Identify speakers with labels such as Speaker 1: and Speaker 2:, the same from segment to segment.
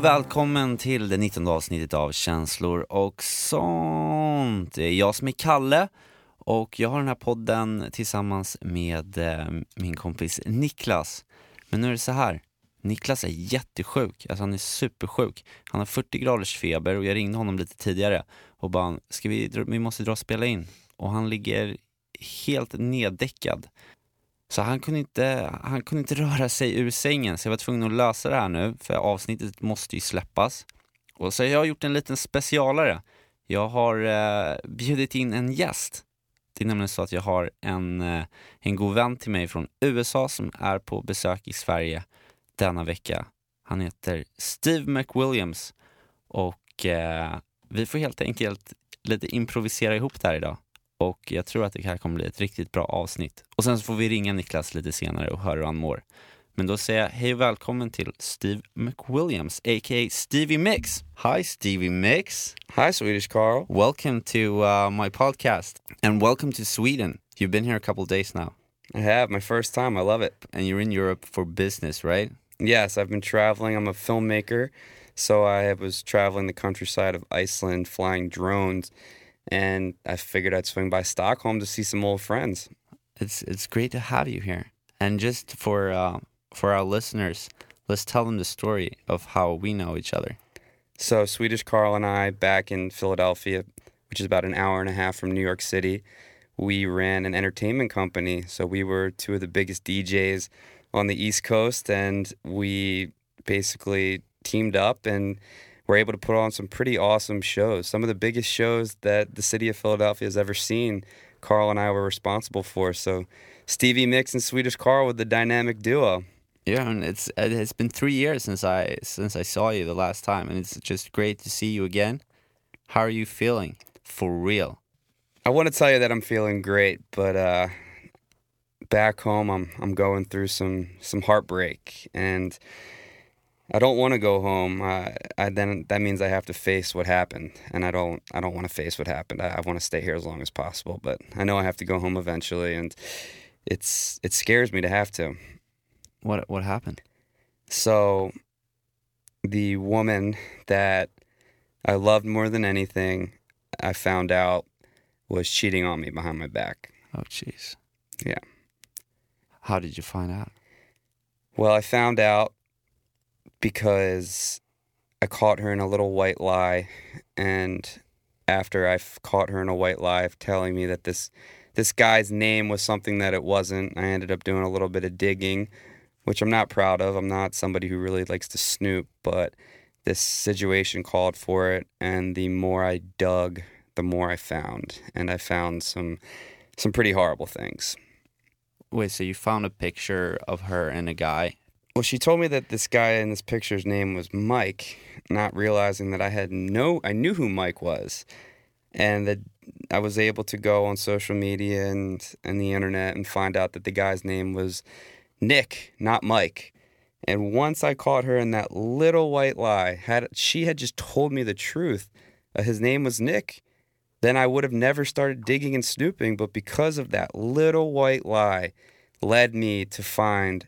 Speaker 1: Och välkommen till det 19 avsnittet av Känslor och sånt. Det är jag som är Kalle och jag har den här podden tillsammans med eh, min kompis Niklas. Men nu är det så här. Niklas är jättesjuk, alltså han är supersjuk. Han har 40 graders feber och jag ringde honom lite tidigare och bara, ska vi, vi måste dra och spela in. Och han ligger helt neddäckad. Så han kunde, inte, han kunde inte röra sig ur sängen så jag var tvungen att lösa det här nu för avsnittet måste ju släppas. Och så har jag gjort en liten specialare. Jag har eh, bjudit in en gäst. Det är nämligen så att jag har en, eh, en god vän till mig från USA som är på besök i Sverige denna vecka. Han heter Steve McWilliams och eh, vi får helt enkelt lite improvisera ihop det här idag och jag tror att det här kommer bli ett riktigt bra avsnitt. Och sen så får vi ringa Niklas lite senare och höra hur han mår. Men då säger jag hej och välkommen till Steve McWilliams, a.k.a. Stevie Mix. Hi Stevie Mix.
Speaker 2: Hi Swedish Carl.
Speaker 1: Welcome to uh, my podcast and welcome to Sweden. You've been here a couple days now.
Speaker 2: I have, my first time, I love it.
Speaker 1: And you're in Europe for business, right?
Speaker 2: Yes, I've been traveling. I'm a filmmaker, so I was traveling the countryside of Iceland, flying drones and I figured I'd swing by Stockholm to see some old friends.
Speaker 1: It's it's great to have you here. And just for uh, for our listeners, let's tell them the story of how we know each other.
Speaker 2: So Swedish Carl and I, back in Philadelphia, which is about an hour and a half from New York City, we ran an entertainment company. So we were two of the biggest DJs on the East Coast, and we basically teamed up and were able to put on some pretty awesome shows. Some of the biggest shows that the city of Philadelphia has ever seen, Carl and I were responsible for. So Stevie Mix and Swedish Carl with the dynamic duo.
Speaker 1: Yeah, and it's it's been three years since I since I saw you the last time, and it's just great to see you again. How are you feeling for real?
Speaker 2: I want to tell you that I'm feeling great, but uh, back home I'm I'm going through some some heartbreak and I don't want to go home. Uh, I then that means I have to face what happened, and I don't. I don't want to face what happened. I, I want to stay here as long as possible, but I know I have to go home eventually, and it's it scares me to have to.
Speaker 1: What what happened?
Speaker 2: So, the woman that I loved more than anything, I found out was cheating on me behind my back.
Speaker 1: Oh, jeez.
Speaker 2: Yeah.
Speaker 1: How did you find out?
Speaker 2: Well, I found out because I caught her in a little white lie, and after I've caught her in a white lie, telling me that this this guy's name was something that it wasn't, I ended up doing a little bit of digging, which I'm not proud of. I'm not somebody who really likes to snoop, but this situation called for it, and the more I dug, the more I found, and I found some some pretty horrible things.
Speaker 1: Wait, so you found a picture of her and a guy
Speaker 2: well, she told me that this guy in this picture's name was Mike, not realizing that I had no, I knew who Mike was, and that I was able to go on social media and and the internet and find out that the guy's name was Nick, not Mike. And once I caught her in that little white lie, had she had just told me the truth, uh, his name was Nick, then I would have never started digging and snooping. But because of that little white lie, led me to find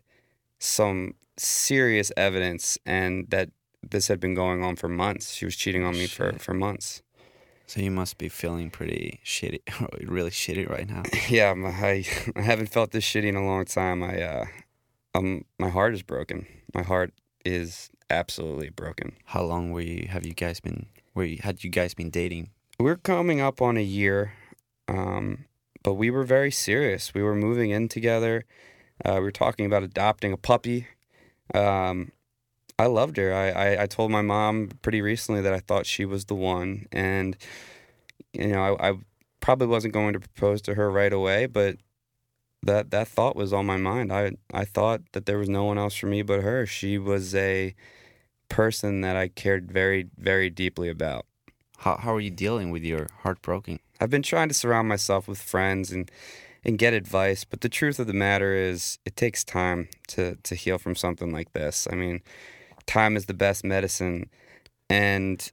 Speaker 2: some serious evidence and that this had been going on for months. She was cheating on me for, for months.
Speaker 1: So you must be feeling pretty shitty, really shitty right now.
Speaker 2: yeah, I I haven't felt this shitty in a long time. I uh, um, my heart is broken. My heart is absolutely broken.
Speaker 1: How long were you? Have you guys been? Were you, had you guys been dating?
Speaker 2: We're coming up on a year, um, but we were very serious. We were moving in together. Uh, we were talking about adopting a puppy. Um, I loved her. I, I, I, told my mom pretty recently that I thought she was the one. And, you know, I, I probably wasn't going to propose to her right away, but that, that thought was on my mind. I, I thought that there was no one else for me but her. She was a person that I cared very, very deeply about.
Speaker 1: How, how are you dealing with your heartbroken?
Speaker 2: I've been trying to surround myself with friends and and get advice. But the truth of the matter is, it takes time to to heal from something like this. I mean, time is the best medicine, and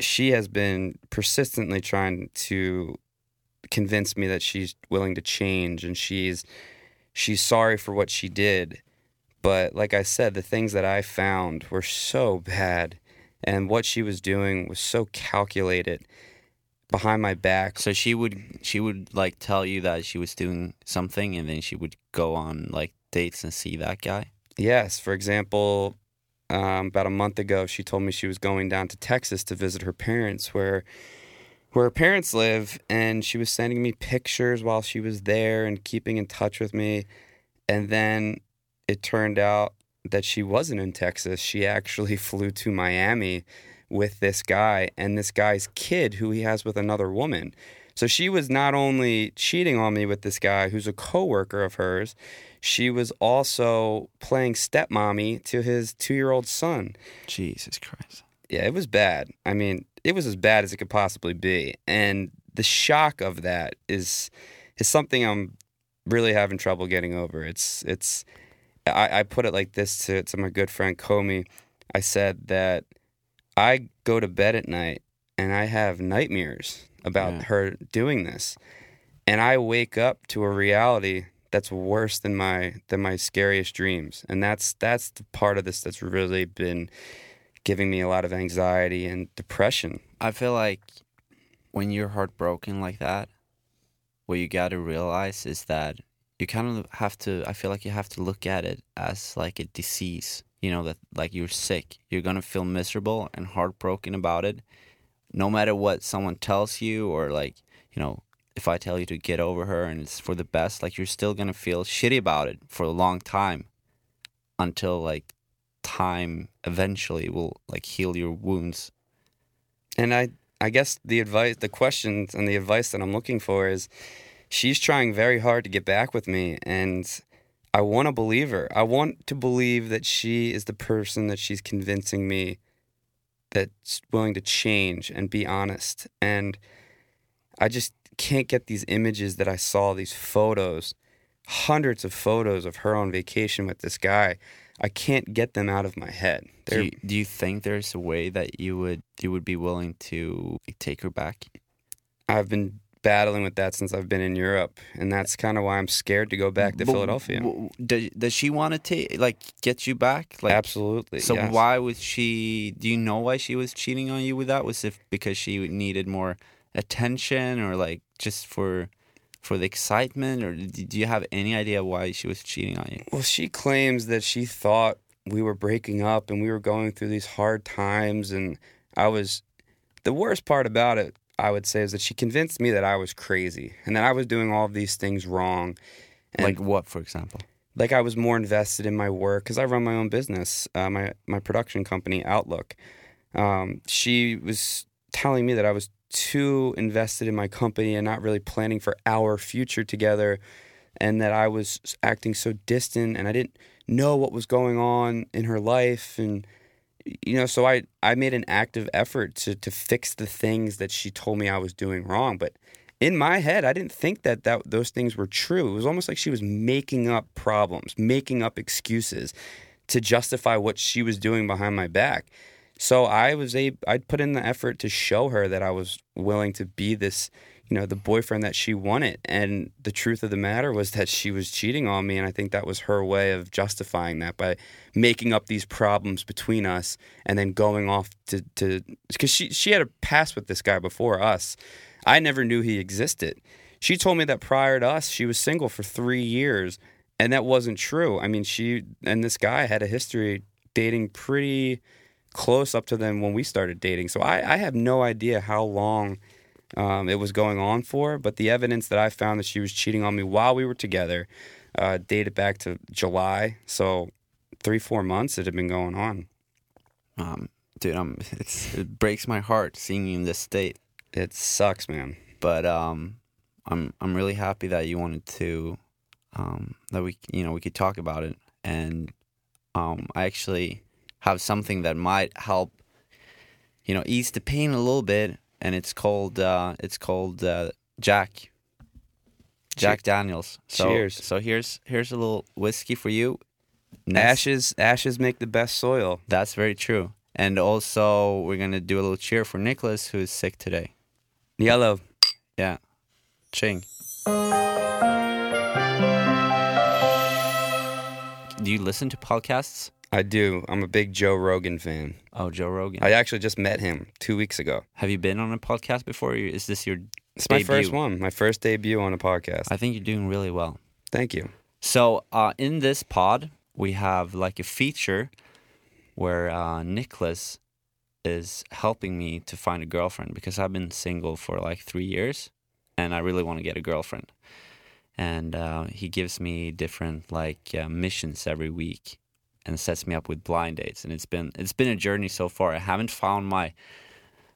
Speaker 2: she has been persistently trying to convince me that she's willing to change and she's she's sorry for what she did. But like I said, the things that I found were so bad, and what she was doing was so calculated behind my back.
Speaker 1: So she would she would like tell you that she was doing something, and then she would go on like dates and see that guy.
Speaker 2: Yes, for example, um, about a month ago, she told me she was going down to Texas to visit her parents, where where her parents live, and she was sending me pictures while she was there and keeping in touch with me. And then it turned out that she wasn't in Texas. She actually flew to Miami with this guy and this guy's kid who he has with another woman. So she was not only cheating on me with this guy who's a coworker of hers, she was also playing stepmommy to his two year old son.
Speaker 1: Jesus Christ.
Speaker 2: Yeah, it was bad. I mean, it was as bad as it could possibly be. And the shock of that is is something I'm really having trouble getting over. It's it's I, I put it like this to, to my good friend Comey. I said that I go to bed at night and I have nightmares about
Speaker 1: Yeah.
Speaker 2: her doing this. And I wake up to a reality that's worse than my than my scariest dreams. And that's that's the part of this that's really been giving me a lot of anxiety and depression.
Speaker 1: I feel like when you're heartbroken like that, what you got to realize is that you kind of have to. I feel like you have to look at it as like a disease. You know that like you're sick. You're gonna feel miserable and heartbroken about it, no matter what someone tells you or like you know if I tell you to get over her and it's for the best, like you're still gonna feel shitty about it for a long time, until like time eventually will like heal your wounds.
Speaker 2: And I I guess the advice the questions and the advice that I'm looking for is she's trying very hard to get back with me and I want to believe her. I want to believe that she is the person that she's convincing me that's willing to change and be honest. And I just can't get these images that I saw, these photos, hundreds of photos of her on vacation with this guy. I can't get them out of my head.
Speaker 1: Do you, do you think there's a way that you would you would be willing to take her back?
Speaker 2: I've been battling with that since I've been in Europe, and that's kind of why I'm scared to go back to
Speaker 1: But
Speaker 2: Philadelphia.
Speaker 1: w- Does, does she want to take like get you back? Like,
Speaker 2: Absolutely.
Speaker 1: So
Speaker 2: yes.
Speaker 1: why was she? Do you know why she was cheating on you with that? Was it because she needed more attention, or like just for for the excitement, or do you have any idea why she was cheating on you?
Speaker 2: Well, she claims that she thought we were breaking up and we were going through these hard times, and I was. The worst part about it, I would say, is that she convinced me that I was crazy and that I was doing all of these things wrong. And
Speaker 1: like what, for example?
Speaker 2: like I was more invested in my work because I run my own business, uh, my my production company Outlook. Um, she was telling me that I was too invested in my company and not really planning for our future together, and that I was acting so distant and I didn't know what was going on in her life and you know so I I made an active effort to to fix the things that she told me I was doing wrong but in my head, I didn't think that, that those things were true. It was almost like she was making up problems, making up excuses to justify what she was doing behind my back. So I was a I put in the effort to show her that I was willing to be this, you know, the boyfriend that she wanted. And the truth of the matter was that she was cheating on me and I think that was her way of justifying that by making up these problems between us and then going off to to cuz she she had a past with this guy before us. I never knew he existed. She told me that prior to us, she was single for three years, and that wasn't true. I mean, she and this guy had a history dating pretty close up to them when we started dating. So I, I have no idea how long um, it was going on for, but the evidence that I found that she was cheating on me while we were together uh, dated back to July. So three, four months it had been going on.
Speaker 1: Um, dude, I'm, it's, it breaks my heart seeing you in this state.
Speaker 2: It sucks, man.
Speaker 1: but um, I'm I'm really happy that you wanted to um, that we you know we could talk about it, and um, I actually have something that might help you know ease the pain a little bit, and it's called uh, it's called uh, Jack Jack Daniels. So,
Speaker 2: Cheers.
Speaker 1: So here's here's a little whiskey for you. Nes-
Speaker 2: Ashes, ashes make the best soil.
Speaker 1: That's very true. And also, we're gonna do a little cheer for Nicholas, who is sick today.
Speaker 2: Yellow.
Speaker 1: Yeah, ching. do you listen to podcasts?
Speaker 2: I do. I'm a big Joe Rogan fan.
Speaker 1: Oh, Joe Rogan.
Speaker 2: I actually just met him two weeks ago.
Speaker 1: Have you been on a podcast before? Or is this your
Speaker 2: It's my first one, my first debut on a podcast.
Speaker 1: I think you're doing really well.
Speaker 2: Thank you.
Speaker 1: So, uh, in this pod, we have like a feature where uh, Nicholas is helping me to find a girlfriend because I've been single for like three years and I really want to get a girlfriend. And uh, he gives me different like uh, missions every week and sets me up with blind dates. And it's been it's been a journey so far. I haven't found my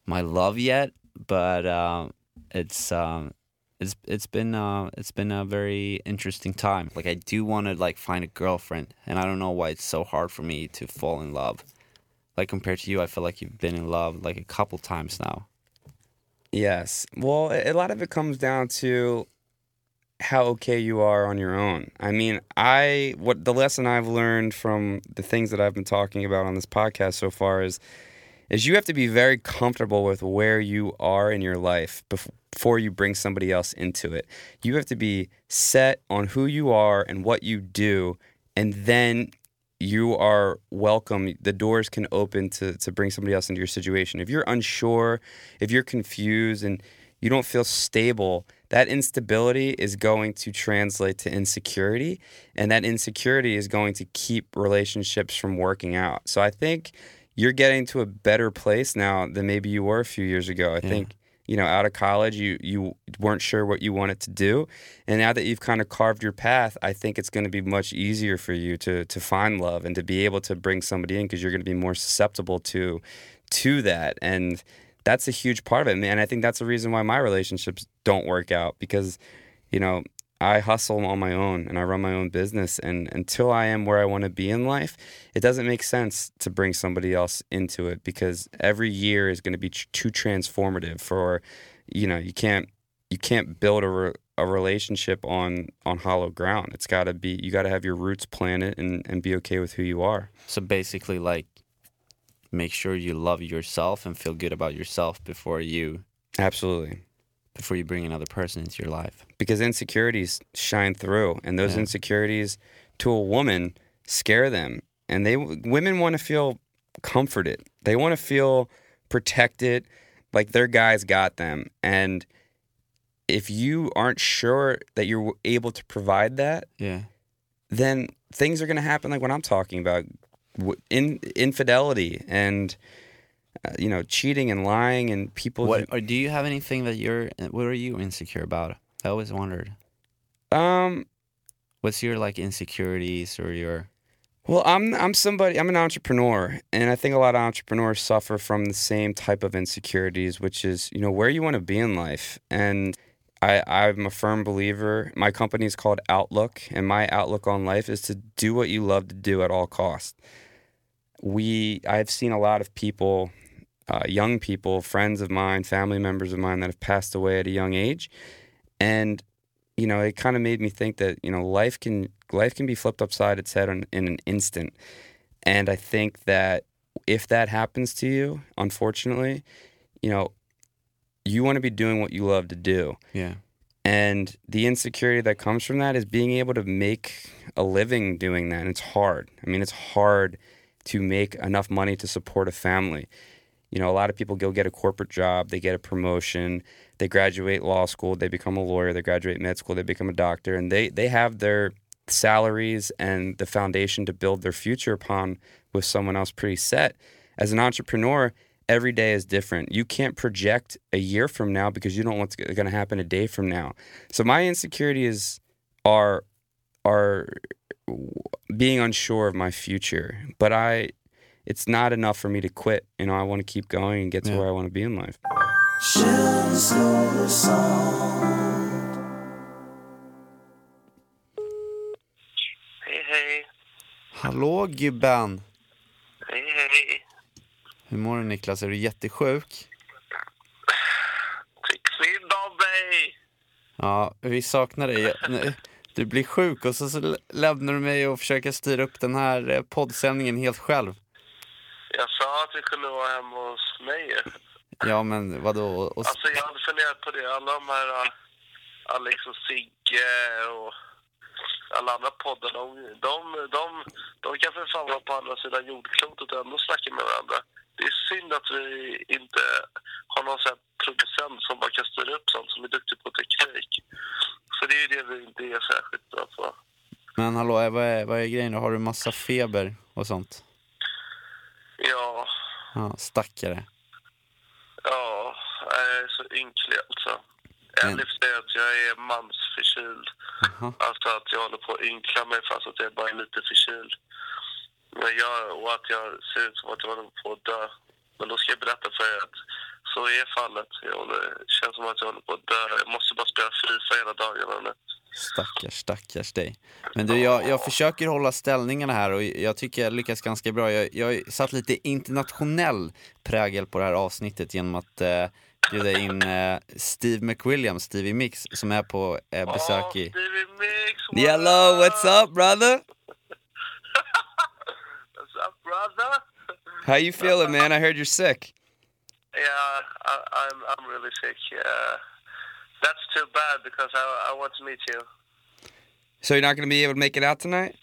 Speaker 1: my love yet, but uh, it's um, it's it's been uh it's been a very interesting time. Like I do want to like find a girlfriend, and I don't know why it's so hard for me to fall in love. Like compared to you, I feel like you've been in love like a couple times now.
Speaker 2: Yes. Well, a a lot of it comes down to how okay you are on your own. I mean, I what the lesson I've learned from the things that I've been talking about on this podcast so far is is you have to be very comfortable with where you are in your life before you bring somebody else into it. You have to be set on who you are and what you do and then you are welcome. The doors can open to, to bring somebody else into your situation. If you're unsure, if you're confused and you don't feel stable, that instability is going to translate to insecurity. And that insecurity is going to keep relationships from working out. So I think you're getting to a better place now than maybe you were a few years ago. I
Speaker 1: Yeah.
Speaker 2: think you know, out of college, you you weren't sure what you wanted to do, and now that you've kind of carved your path, I think it's going to be much easier for you to to find love and to be able to bring somebody in because you're going to be more susceptible to to that, and that's a huge part of it, man. I think that's the reason why my relationships don't work out because, you know, I hustle on my own and I run my own business, and until I am where I want to be in life, it doesn't make sense to bring somebody else into it because every year is going to be too transformative for, you know, you can't you can't build a, re- a relationship on on hollow ground. It's got to be you got to have your roots planted and and be okay with who you are.
Speaker 1: So basically, like, make sure you love yourself and feel good about yourself before you
Speaker 2: Absolutely.
Speaker 1: before you bring another person into your life.
Speaker 2: because insecurities shine through and those
Speaker 1: Yeah.
Speaker 2: insecurities to a woman scare them and they women want to feel comforted they want to feel protected like their guys got them and if you aren't sure that you're able to provide that
Speaker 1: Yeah.
Speaker 2: then things are going to happen like what i'm talking about in infidelity and uh, you know cheating and lying and people
Speaker 1: What or do you have anything that you're? What are you insecure about? I always wondered.
Speaker 2: um
Speaker 1: What's your like insecurities or your?
Speaker 2: Well, I'm I'm somebody I'm an entrepreneur, and I think a lot of entrepreneurs suffer from the same type of insecurities, which is you know where you want to be in life. And I I'm a firm believer. My company is called Outlook, and my outlook on life is to do what you love to do at all costs. We I've seen a lot of people, uh, young people, friends of mine, family members of mine that have passed away at a young age, and you know, it kind of made me think that you know life can life can be flipped upside its head in, in an instant, and I think that if that happens to you, unfortunately, you know, you want to be doing what you love to do,
Speaker 1: Yeah.
Speaker 2: and the insecurity that comes from that is being able to make a living doing that, and it's hard. I mean, it's hard to make enough money to support a family. You know, a lot of people go get a corporate job, they get a promotion, they graduate law school, they become a lawyer, they graduate med school, they become a doctor, and they they have their salaries and the foundation to build their future upon with someone else pretty set. As an entrepreneur, every day is different. You can't project a year from now because you don't know what's going to happen a day from now. So my insecurities are are being unsure of my future, but I it's not enough for me to quit. You know, I want to keep going and get to
Speaker 1: Yeah.
Speaker 2: where I want to be in life.
Speaker 3: Hej, hej.
Speaker 1: Hallå gubben!
Speaker 3: Hej, hej.
Speaker 1: Hur mår du Niklas? Är du jättesjuk?
Speaker 3: Fick synd om mig.
Speaker 1: Ja, vi saknar dig. Du blir sjuk och så, så lämnar du mig och försöker styra upp den här eh, poddsändningen helt själv.
Speaker 3: Jag sa att vi kunde vara hemma hos mig.
Speaker 1: Ja, men vadå? Och,
Speaker 3: Alltså, jag hade funderat på det. Alla de här, äh, Alex och Sigge och alla andra poddar, de, de, de, de kan för fan vara på andra sidan jordklotet och ändå snacka med varandra. Det är synd att vi inte har någon sån här producent som bara kan styra upp sånt, som är duktig på teknik. Så det är ju det vi inte är särskilt bra på.
Speaker 1: Men hallå, eh, vad är, vad är grejen då? Har du massa feber och sånt?
Speaker 3: Ja,
Speaker 1: Ja, stackare.
Speaker 3: ja, jag är så ynklig alltså.
Speaker 1: Men-
Speaker 3: En lyft är att jag är mansförkyld.
Speaker 1: Jaha.
Speaker 3: Alltså att jag håller på att ynkla mig fast att jag bara är lite förkyld. Men jag, och att jag ser ut som att jag håller på att dö. Men då ska jag berätta för er att så är fallet. Jag håller, känns som att jag håller på att dö. Jag måste bara spela Fifa hela dagarna nu.
Speaker 1: Stackars, stackars dig. Men du, jag, jag försöker hålla ställningarna här och jag tycker jag lyckas ganska bra. Jag, jag har satt lite internationell prägel på det här avsnittet genom att eh, bjuda in eh, Steve McWilliams, Stevie Mix, som är på eh, besök
Speaker 3: Åh,
Speaker 1: i...
Speaker 3: Stevie Mix, what
Speaker 1: Hello, what's up brother?
Speaker 3: What's up, brother?
Speaker 2: How you feeling, man? I heard you're sick.
Speaker 3: Yeah, I, I'm I'm really sick. Yeah, that's too bad because I I want to meet you.
Speaker 2: So you're not going to be able to make it out tonight?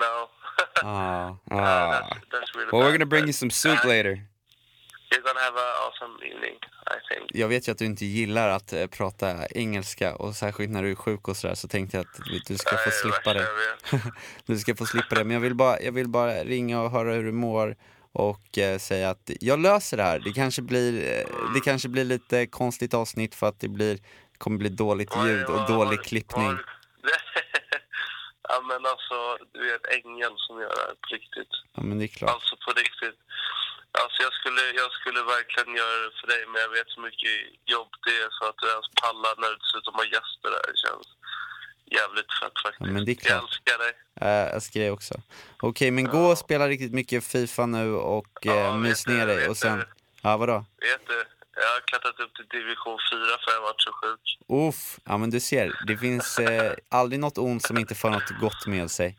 Speaker 3: No.
Speaker 1: Oh.
Speaker 3: Uh,
Speaker 2: Ah.
Speaker 3: that's, that's really
Speaker 2: Well, we're going to bring you some soup
Speaker 3: uh,
Speaker 2: later.
Speaker 3: You're gonna have an awesome evening, I think.
Speaker 1: jag vet ju att du inte gillar att eh, prata engelska och särskilt när du är sjuk och sådär så tänkte jag att du- ska få
Speaker 3: Nej,
Speaker 1: slippa det. Du ska få slippa det, men jag vill bara, jag vill bara ringa och höra hur du mår och eh, säga att jag löser det här. Det kanske blir, eh, det kanske blir lite konstigt avsnitt för att det blir, kommer bli dåligt ljud och dålig klippning.
Speaker 3: ja men alltså, du är en ängel som gör det här på riktigt.
Speaker 1: Ja men det är klart.
Speaker 3: Alltså på riktigt. Alltså jag skulle, jag skulle verkligen göra det för dig men jag vet så mycket jobb det är så att du ens pallar när du dessutom har gäster där. Det känns jävligt fett faktiskt.
Speaker 1: Ja, men det är
Speaker 3: Jag älskar dig.
Speaker 1: Eh, jag ska det också. Okej, men gå och spela riktigt mycket Fifa nu och
Speaker 3: Ja,
Speaker 1: eh,
Speaker 3: vet
Speaker 1: mys
Speaker 3: du,
Speaker 1: ner dig
Speaker 3: vet
Speaker 1: och sen, ja vadå?
Speaker 3: Vet du, jag har klättrat upp till division 4 för jag varit så sjuk.
Speaker 1: Uff, ja men du ser, det finns eh, aldrig något ont som inte för något gott med sig.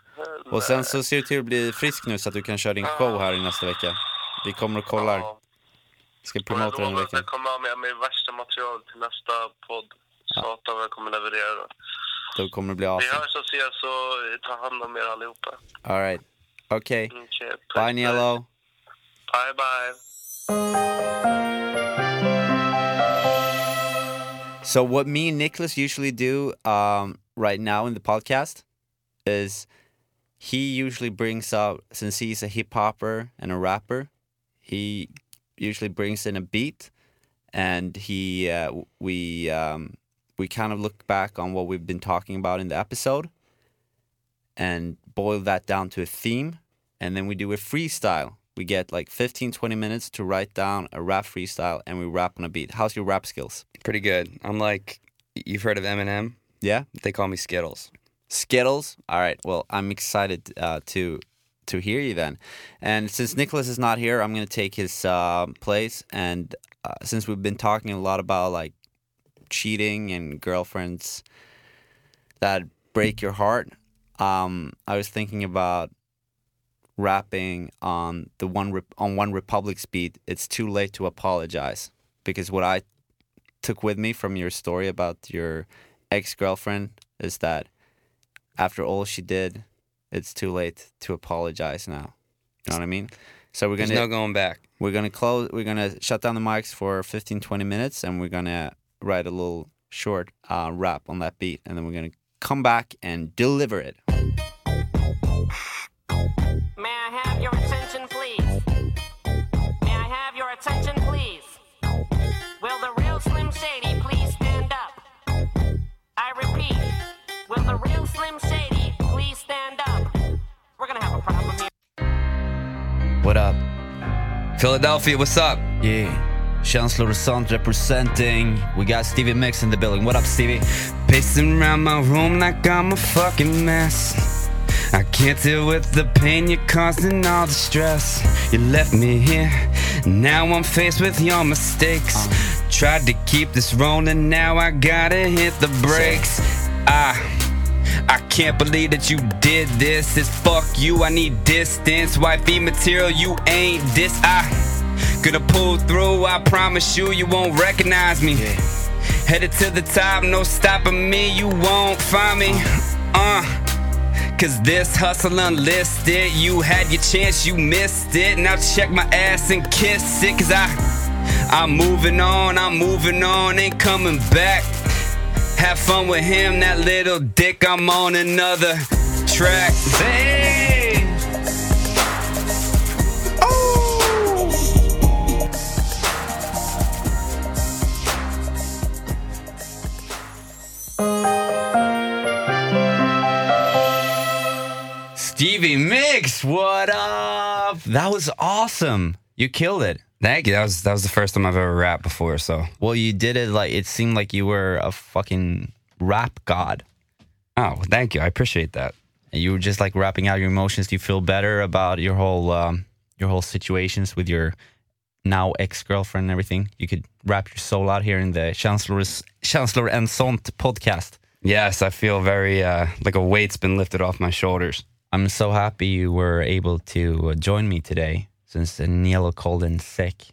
Speaker 1: Och sen så ser du till att bli frisk nu så att du kan köra din show här i nästa vecka. Vi kommer och kollar,
Speaker 3: Ja.
Speaker 1: ska
Speaker 3: Och jag
Speaker 1: promota den
Speaker 3: lovar jag kommer med mig värsta material till nästa podd. Satan vad jag kommer leverera. då.
Speaker 1: Då kommer det bli
Speaker 3: Vi hörs och ses och ta hand om er allihopa.
Speaker 1: Alright, okej.
Speaker 3: Okay, puss,
Speaker 1: Bye. Nielo.
Speaker 3: Bye bye.
Speaker 1: So what me and Nicholas usually do um, right now in the podcast is he usually brings out since he's a hip hopper and a rapper, he usually brings in a beat, and he uh, we um, we kind of look back on what we've been talking about in the episode, and boil that down to a theme, and then we do a freestyle. We get like 15, 20 minutes to write down a rap freestyle, and we rap on a beat. How's your rap skills?
Speaker 2: Pretty good. I'm like, you've heard of Eminem?
Speaker 1: Yeah.
Speaker 2: They call me Skittles.
Speaker 1: Skittles. All right. Well, I'm excited uh, to to hear you then. And since Nicholas is not here, I'm going to take his uh, place. And uh, since we've been talking a lot about like cheating and girlfriends that break your heart, um, I was thinking about rapping on the one Rep- on One Republic's beat. It's too late to apologize because what I took with me from your story about your ex girlfriend is that after all she did, it's too late to apologize now. You know what I mean? So we're gonna
Speaker 2: no going back.
Speaker 1: we're gonna close we're gonna shut down the mics for 15 20 minutes and we're gonna write a little short uh, rap on that beat and then we're gonna come back and deliver it.
Speaker 2: Philadelphia, what's up?
Speaker 1: Yeah. Chancellor sånt representing. We got Stevie Mix in the building. What up Stevie?
Speaker 2: Pacing around my room like I'm a fucking mess. I can't deal with the pain you're causing, all the stress. You left me here, now I'm faced with your mistakes. Uh-huh. Tried to keep this rolling, now I gotta hit the brakes. I, I can't believe that you did this. It's fuck you, I need distance. Wifey material, you ain't this. I, gonna pull through, I promise you, you won't recognize me. Headed to the top, no stopping me, you won't find me. Uh. Cause this hustle unlisted. You had your chance, you missed it. Now check my ass and kiss it. Cause I, I'm moving on, I'm moving on, ain't coming back. Have fun with him, that little dick. I'm on another track. Oh!
Speaker 1: Stevie Mix, what up? That was awesome. You killed it.
Speaker 2: Thank you. That was that was the first time I've ever rapped before. So
Speaker 1: Well, you did it like it seemed like you were a fucking rap god.
Speaker 2: oh, thank you. I appreciate that.
Speaker 1: And you were just like rapping out your emotions. Do you feel better about your whole um, your whole situations with your now ex girlfriend and everything? You could rap your soul out here in the Chancellor's Känslor och sånt podcast.
Speaker 2: Yes, I feel very uh, like a weight's been lifted off my shoulders.
Speaker 1: I'm so happy you were able to uh, join me today since Nielo cold and sick.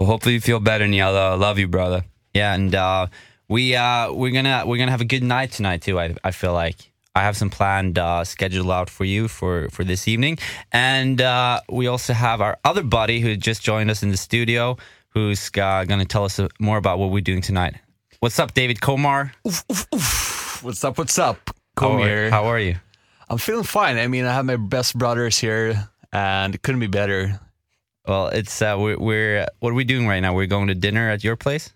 Speaker 2: Well, hopefully you feel better, Niela. I love you, brother.
Speaker 1: Yeah, and uh, we uh, we're gonna we're gonna have a good night tonight too. I I feel like I have some planned uh, schedule out for you for for this evening, and uh, we also have our other buddy who just joined us in the studio, who's uh, gonna tell us uh, more about what we're doing tonight. What's up, David Komar?
Speaker 4: What's up? What's up?
Speaker 1: How
Speaker 4: Come
Speaker 1: are,
Speaker 4: here.
Speaker 1: how are you?
Speaker 4: I'm feeling fine. I mean, I have my best brothers here, and it couldn't be better.
Speaker 1: Well, it's uh, we're, we're what are we doing right now? We're going to dinner at your place.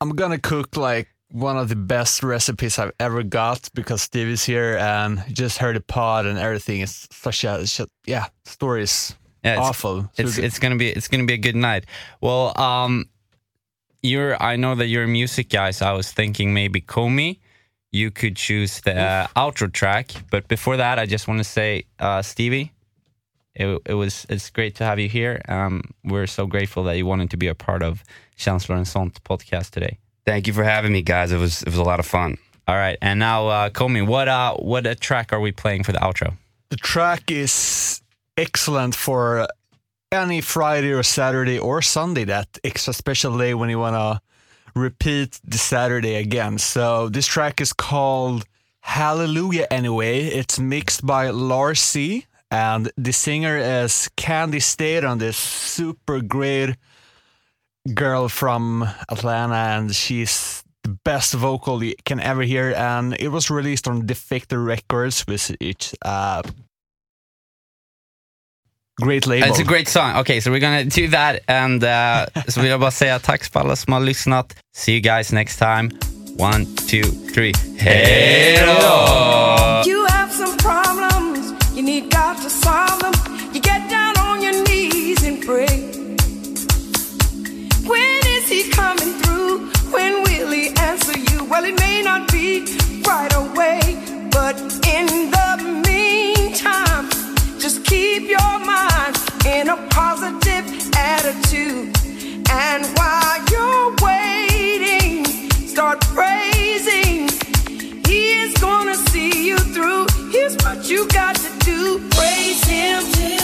Speaker 4: I'm gonna cook like one of the best recipes I've ever got because Steve is here and just heard the pod and everything. It's such a, it's just, yeah, story is
Speaker 1: Yeah, it's,
Speaker 4: awful. So
Speaker 1: it's
Speaker 4: good.
Speaker 1: it's gonna be it's gonna be a good night. Well, um, you're I know that you're a music guy, so I was thinking maybe Comey, you could choose the uh, outro track. But before that, I just want to say, uh, Stevie, it it was it's great to have you here. Um, we're so grateful that you wanted to be a part of Känslor och sånt podcast today.
Speaker 2: Thank you for having me, guys. It was it was a lot of fun.
Speaker 1: All right, and now uh, Comey, what uh what a track are we playing for the outro?
Speaker 4: the track is excellent for any Friday or Saturday or Sunday, that extra special day when you want to repeat the Saturday again. So this track is called Hallelujah Anyway. It's mixed by Lars C. And the singer is Candi Staton this super great girl from Atlanta. And she's the best vocal you can ever hear. And it was released on Defected Records, which is uh, great label.
Speaker 1: It's a great song. Okay, so we're gonna do that and uh, så vill jag bara säga tack för alla som har lyssnat. See you guys next time. One, two, three. Hej då!
Speaker 5: You have some problems, you need God to solve them. You get down on your knees and pray. When is He coming through? When will He answer you? Well, it may not be right away, but in the meantime, just keep your mind in a positive attitude. And while you're waiting, start praising. He is gonna see you through. Here's what you got to do. Praise him